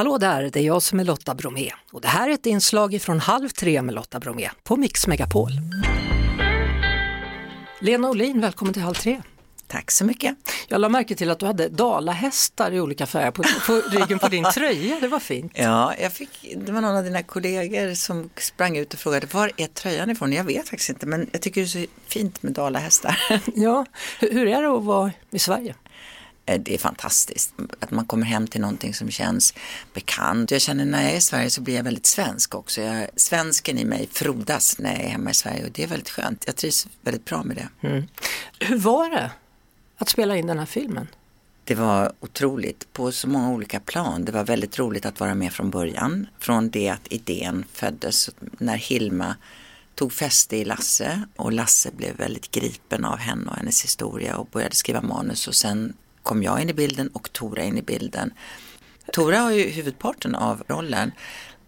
Hallå där, det är jag som är Lotta Bromé och det här är ett inslag från Halv tre med Lotta Bromé på Mix Megapol. Lena Olin, välkommen till Halv tre. Tack så mycket. Jag la märke till att du hade dalahästar i olika färger på, på ryggen på din tröja, det var fint. Ja, jag fick, det var någon av dina kollegor som sprang ut och frågade var är tröjan ifrån? Jag vet faktiskt inte men jag tycker det är så fint med dalahästar. Ja, hur är det att vara i Sverige? Eh, det är fantastiskt att man kommer hem till någonting som känns bekant. Jag känner när jag är i Sverige så blir jag väldigt svensk också. Jag, svensken i mig frodas när jag är hemma i Sverige och det är väldigt skönt. Jag trivs väldigt bra med det. Mm. Hur var det att spela in den här filmen? Det var otroligt på så många olika plan. Det var väldigt roligt att vara med från början. Från det att idén föddes när Hilma tog fäste i Lasse och Lasse blev väldigt gripen av henne och hennes historia och började skriva manus och sen kom jag in i bilden och Tora in i bilden. Tora har ju huvudparten av rollen.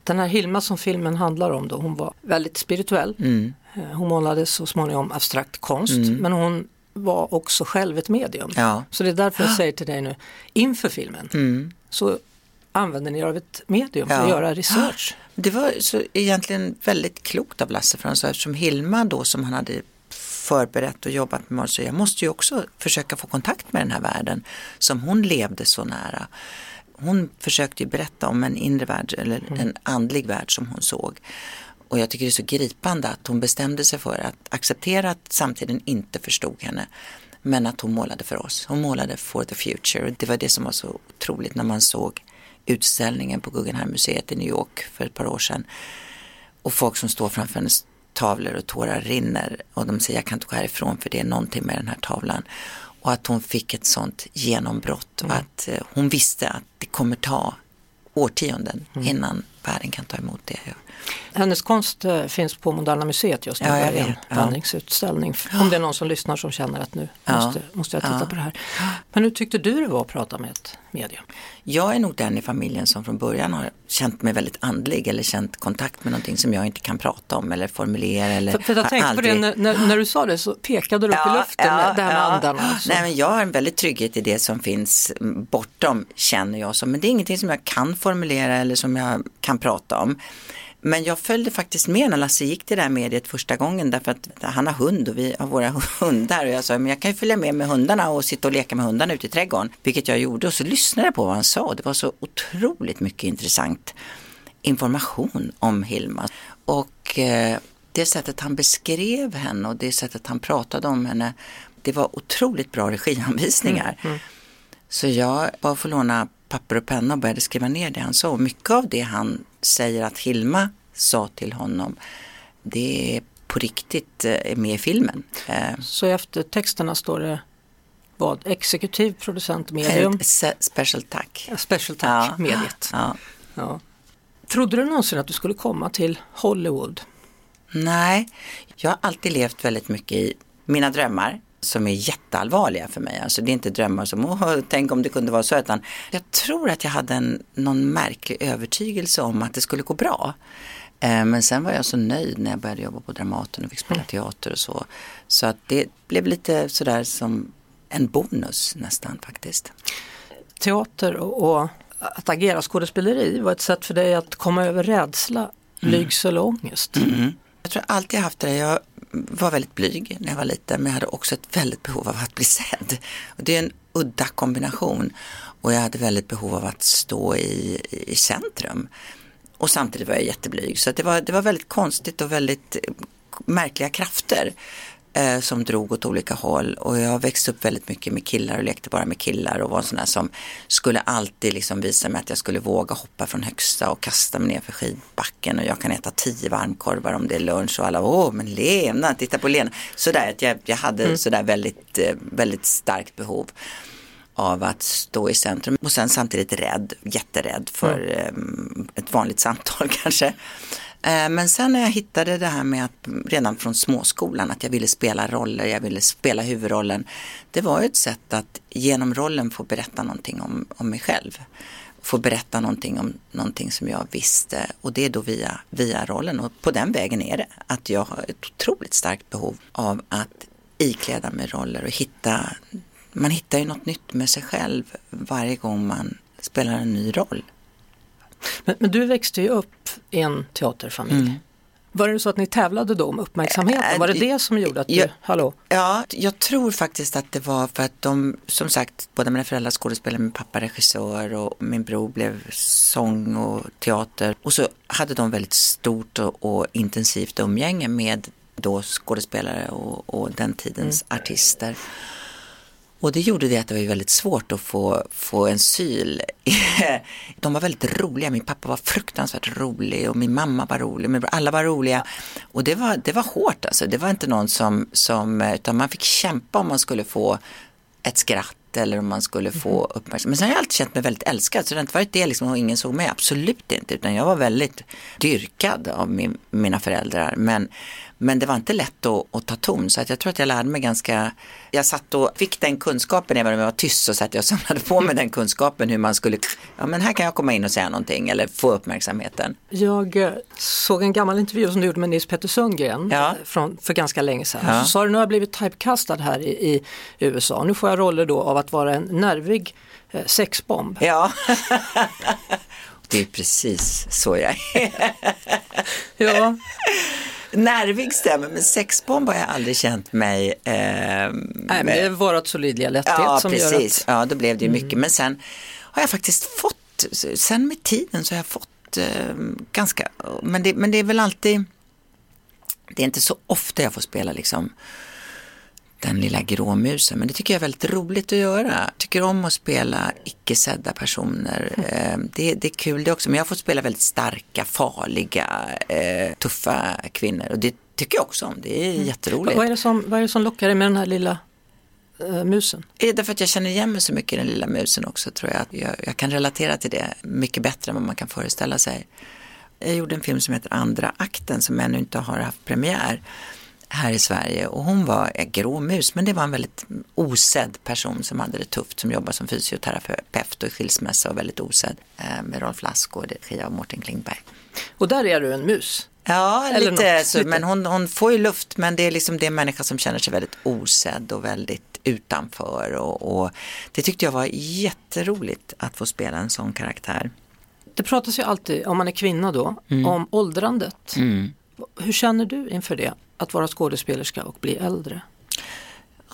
Den här Hilma som filmen handlar om då, hon var väldigt spirituell. Mm. Eh, hon målade så småningom abstrakt konst mm. men hon var också själv ett medium. Ja. Så det är därför jag säger till dig nu, inför filmen mm. så använder ni er av ett medium för ja. att göra research. Det var så egentligen väldigt klokt av Lasse för sa eftersom Hilma då som han hade förberett och jobbat med så jag måste ju också försöka få kontakt med den här världen som hon levde så nära. Hon försökte ju berätta om en inre värld eller mm. en andlig värld som hon såg. Och jag tycker det är så gripande att hon bestämde sig för att acceptera att samtiden inte förstod henne. Men att hon målade för oss. Hon målade for the future. Det var det som var så otroligt när man såg utställningen på Guggenheim-museet i New York för ett par år sedan. Och folk som står framför hennes tavlor och tårar rinner och de säger jag kan inte gå härifrån för det är någonting med den här tavlan. Och att hon fick ett sånt genombrott mm. och att eh, hon visste att det kommer ta årtionden mm. innan världen kan ta emot det. Hennes konst äh, finns på Moderna Museet just nu, ja, en vandringsutställning. Ja. Om det är någon som lyssnar som känner att nu ja. måste, måste jag titta ja. på det här. Men hur tyckte du det var att prata med ett medium? Jag är nog den i familjen som från början har känt mig väldigt andlig eller känt kontakt med någonting som jag inte kan prata om eller formulera. Eller för, för jag tänkte aldrig... på det när, när, du sa det så pekade du upp i luften, det här med andarna. Nej, men jag har en väldigt trygghet i det som finns bortom känner jag som, men det är ingenting som jag kan formulera eller som jag kan prata om. Men jag följde faktiskt med när Lasse gick till det här mediet första gången därför att han har hund och vi har våra hundar och jag sa men jag kan ju följa med med hundarna och sitta och leka med hundarna ute i trädgården. Vilket jag gjorde och så lyssnade jag på vad han sa. Det var så otroligt mycket intressant information om Hilma. Och eh, det sättet han beskrev henne och det sättet han pratade om henne. Det var otroligt bra regianvisningar. Mm, mm. Så jag bara får låna papper och penna och började skriva ner det han sa. Och mycket av det han säger att Hilma sa till honom, det är på riktigt eh, med i filmen. Eh, Så i eftertexterna står det vad? Exekutiv producent medium? Special tack. special tack, ja. mediet. Ja. Ja. Trodde du någonsin att du skulle komma till Hollywood? Nej, jag har alltid levt väldigt mycket i mina drömmar som är jätteallvarliga för mig. Alltså det är inte drömmar som, åh, tänk om det kunde vara så, utan jag tror att jag hade en, någon märklig övertygelse om att det skulle gå bra. Eh, men sen var jag så nöjd när jag började jobba på Dramaten och fick spela mm. teater och så. Så att det blev lite sådär som en bonus nästan faktiskt. Teater och, att agera skådespeleri var ett sätt för dig att komma över rädsla, blygsel och ångest. Mm. Jag tror jag alltid haft det. Jag var väldigt blyg när jag var liten men jag hade också ett väldigt behov av att bli sedd. Och det är en udda kombination och jag hade väldigt behov av att stå i, i centrum. Och samtidigt var jag jätteblyg så det var, det var väldigt konstigt och väldigt märkliga krafter eh, som drog åt olika håll och jag växte upp väldigt mycket med killar och lekte bara med killar och var en sån där som skulle alltid liksom visa mig att jag skulle våga hoppa från högsta och kasta mig ner för skidbacken och jag kan äta tio varmkorvar om det är lunch och alla, åh men Lena, titta på Lena. Sådär att jag, jag hade mm. sådär väldigt, eh, väldigt starkt behov av att stå i centrum och sen samtidigt rädd, jätterädd för mm. ett vanligt samtal kanske. Eh, men sen när jag hittade det här med att redan från småskolan att jag ville spela roller, jag ville spela huvudrollen. Det var ju ett sätt att genom rollen få berätta någonting om, om mig själv. Få berätta någonting om någonting som jag visste och det är då via, via rollen och på den vägen är det. Att jag har ett otroligt starkt behov av att ikläda mig roller och hitta, man hittar ju något nytt med sig själv varje gång man spelar en ny roll. Men, men, du växte ju upp i en teaterfamilj. Mm. Var det så att ni tävlade då om uppmärksamheten? Var det det som gjorde att du, jag, hallå? Ja, jag tror faktiskt att det var för att de, som sagt, båda mina föräldrar skådespelare, min pappa regissör och min bror blev sång och teater. Och så hade de väldigt stort och, och intensivt umgänge med då skådespelare och, och den tidens mm. artister. Och det gjorde det att det var väldigt svårt att få, få en syl. De var väldigt roliga, min pappa var fruktansvärt rolig och min mamma var rolig, alla var roliga. Och det var, det var hårt alltså, det var inte någon som, som, utan man fick kämpa om man skulle få ett skratt eller om man skulle få mhm. uppmärksamhet. Men sen har jag alltid känt mig väldigt älskad så det har inte varit det liksom och ingen såg mig, absolut inte. Utan jag var väldigt dyrkad av min, mina föräldrar. Men, men det var inte lätt att, att, ta ton så att jag tror att jag lärde mig ganska, jag satt och fick den kunskapen även om jag var tyst så satt jag och samlade på mig den kunskapen hur man skulle, ja men här kan jag komma in och säga någonting eller få uppmärksamheten. Jag eh, såg en gammal intervju som du gjorde med Nils Petter Sundgren ja. från, för ganska länge sedan. Ja. Så sa du, nu har jag blivit typecastad här i, i USA, nu får jag roller då av att vara en nervig eh, sexbomb. Ja. Det är precis så jag är. ja. Nervig stämmer, men sexbomb har jag aldrig känt mig. Eh, Nej, men det är vårat solidliga lätthet ja, som precis. gör att... Ja, då blev det ju mycket. Mm. Men sen har jag faktiskt fått, sen med tiden så har jag fått eh, ganska, men det, men det är väl alltid, det är inte så ofta jag får spela liksom den lilla gråmusen. Men det tycker jag är väldigt roligt att göra. Jag tycker om att spela icke sedda personer. Mm. Det, det, är kul det också. Men jag har fått spela väldigt starka, farliga, eh, tuffa kvinnor. Och det tycker jag också om. Det är mm. jätteroligt. Vad är det, som, vad är det som lockar dig med den här lilla uh, musen? Det är därför att jag känner igen mig så mycket i den lilla musen också tror jag. jag. Jag kan relatera till det mycket bättre än vad man kan föreställa sig. Jag gjorde en film som heter Andra akten som ännu inte har haft premiär här i Sverige och hon var en grå mus men det var en väldigt osedd person som hade det tufft som jobbar som fysioterapeut och skilsmässa och väldigt osedd eh, med Rolf Lask och regi av Mårten Klingberg. Och där är du en mus? Ja, Eller lite så, men hon, hon får ju luft men det är liksom det människa som känner sig väldigt osedd och väldigt utanför och, och det tyckte jag var jätteroligt att få spela en sån karaktär. Det pratas ju alltid, om man är kvinna då, mm. om åldrandet. Mm. Hur känner du inför det? Att vara skådespelerska och bli äldre?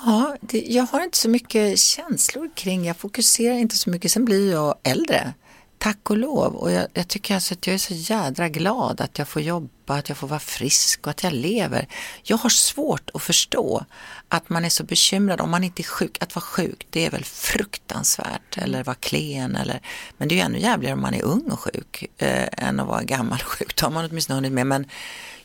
Ja, det, jag har inte så mycket känslor kring, jag fokuserar inte så mycket, sen blir jag äldre. Tack och lov. Och jag, jag tycker alltså att jag är så jädra glad att jag får jobba, att jag får vara frisk och att jag lever. Jag har svårt att förstå att man är så bekymrad om man inte är sjuk. Att vara sjuk, det är väl fruktansvärt. Eller vara klen. Eller, men det är ju ännu jävligare om man är ung och sjuk eh, än att vara gammal och sjuk. Då har man åtminstone hunnit med. Men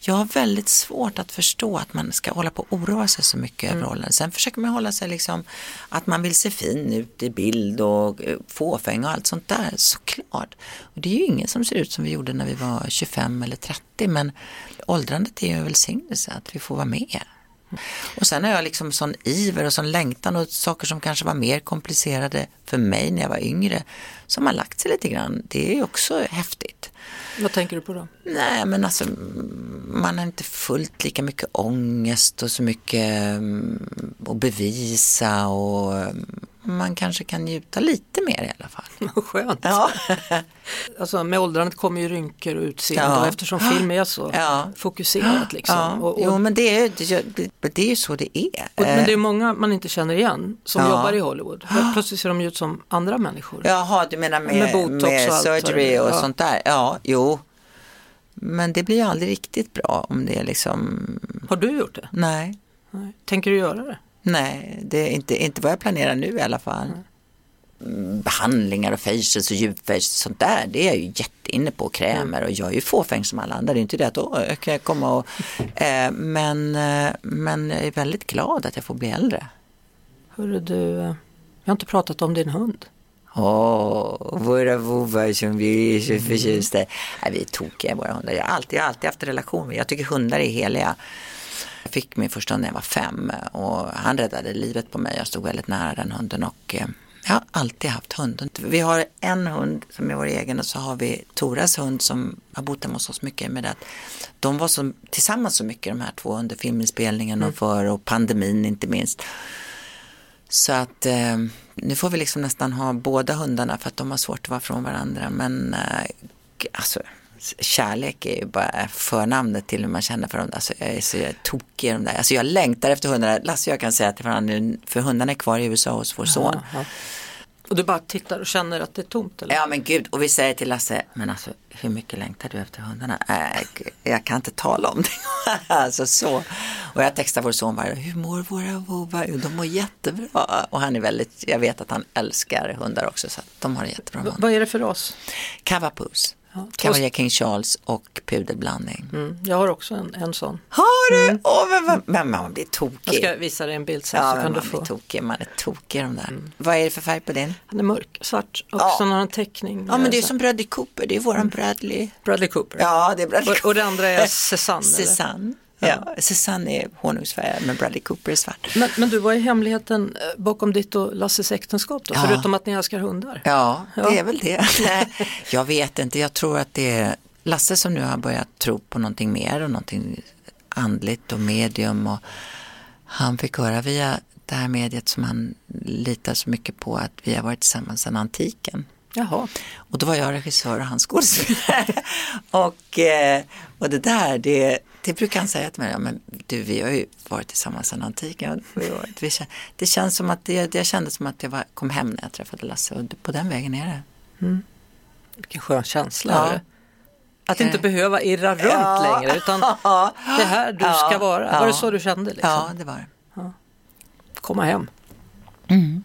jag har väldigt svårt att förstå att man ska hålla på och oroa sig så mycket mm. över rollen. Sen försöker man hålla sig liksom att man vill se fin ut i bild och eh, fåfäng och allt sånt där, såklart. Och det är ju ingen som ser ut som vi gjorde när vi var 25 eller 30 men åldrandet är ju en välsignelse att vi får vara med. Och sen har jag liksom sån iver och sån längtan och saker som kanske var mer komplicerade för mig när jag var yngre som har lagt sig lite grann. Det är också häftigt. Vad tänker du på då? Nej men alltså man har inte fullt lika mycket ångest och så mycket mm, att bevisa och mm, man kanske kan njuta lite mer i alla fall. Skönt. Ja. alltså med åldrandet kommer ju rynkor och utseende ja. och eftersom film är så ja. fokuserat liksom. Ja. Och, och, jo men det är, det, det är ju så det är. Och, men det är många man inte känner igen som ja. jobbar i Hollywood. Plötsligt ser de ut som andra människor. Jaha, du menar med, med, med och surgery och, och sånt där. Ja, jo. Men det blir ju aldrig riktigt bra om det är liksom. Har du gjort det? Nej. Nej. Tänker du göra det? Nej, det är inte, inte vad jag planerar nu i alla fall. Mm. Behandlingar och facials och djupfacials och sånt där, det är jag ju jätteinne på. Krämer och jag är ju fåfäng som alla andra. Det är inte det att då kan jag komma och... Eh, men, eh, men jag är väldigt glad att jag får bli äldre. Hörru du, jag har inte pratat om din hund. Åh, våra vovvar som vi är så mm. förtjusta i. vi är tokiga våra hundar. Jag har alltid, jag har alltid haft relation med Jag tycker hundar är heliga. Jag fick min första hund när jag var fem och han räddade livet på mig. Jag stod väldigt nära den hunden och eh, jag har alltid haft hund. Vi har en hund som är vår egen och så har vi Toras hund som har bott hemma hos oss mycket med att de var så, tillsammans så mycket de här två under filminspelningen och mm. för och pandemin inte minst. Så att eh, nu får vi liksom nästan ha båda hundarna för att de har svårt att vara från varandra men eh, alltså kärlek är ju bara förnamnet till hur man känner för dem. Alltså, jag är så tokig i de där. Alltså, jag längtar efter hundarna. Lasse och jag kan säga till varandra för hundarna är kvar i USA hos vår son. Aha. Och du bara tittar och känner att det är tomt? Eller? Ja men gud, och vi säger till Lasse, men alltså hur mycket längtar du efter hundarna? Äh, jag kan inte tala om det. alltså så. Och jag textar vår son varje hur mår våra vovvar? De mår jättebra. Och han är väldigt, jag vet att han älskar hundar också så de har det jättebra. vad är det för ras? Cavapus. Ja, Cavalier King Charles och pudelblandning. Mm, jag har också en, en sån. Har du? Mm. Oh, men, men, man blir tokig. Jag ska visa dig en bild sen ja, så kan du få. Tokig. Man är tokig de där. Mm. Vad är det för färg på din? Den är mörk, svart och ja. så har en teckning. Ja men det är som Bradley Cooper, det är våran mm. Bradley. Bradley Cooper. Ja det är Bradley Cooper. Och, och det andra är Cézanne. Cézanne. Ja, Susanne är honungsfärgad men Bradley Cooper är svart. Men, men du, vad är hemligheten eh, bakom ditt och Lasses äktenskap då? Ja. Förutom att ni älskar hundar? Ja, ja. det är väl det. jag vet inte, jag tror att det är Lasse som nu har börjat tro på någonting mer och någonting andligt och medium och han fick höra via det här mediet som han litar så mycket på att vi har varit tillsammans sedan antiken. Jaha. Och då var jag regissör och han skådespelare. och, eh, och det där, det, det brukar han säga till mig, ja, men du vi har ju varit tillsammans sedan antiken. Det känns som att det, det kändes som att jag var, kom hem när jag träffade Lasse och på den vägen är det. Mm. Vilken skön känsla. Ja. Att inte behöva irra runt ja. längre utan det här du ska vara. Var det så du kände? Liksom? Ja, det var det. Komma hem. Mm.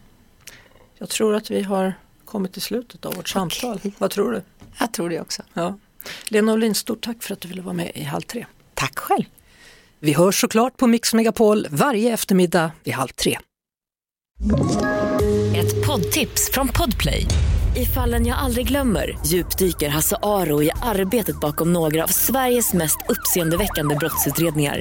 Jag tror att vi har kommit till slutet av vårt samtal. Okay. Vad tror du? Jag tror det också. Ja. Lena Olin, stort tack för att du ville vara med i Halv tre. Tack själv. Vi hörs såklart på Mix Megapol varje eftermiddag vid halv tre. Ett poddtips från Podplay. I fallen jag aldrig glömmer djupdyker Hasse Aro i arbetet bakom några av Sveriges mest uppseendeväckande brottsutredningar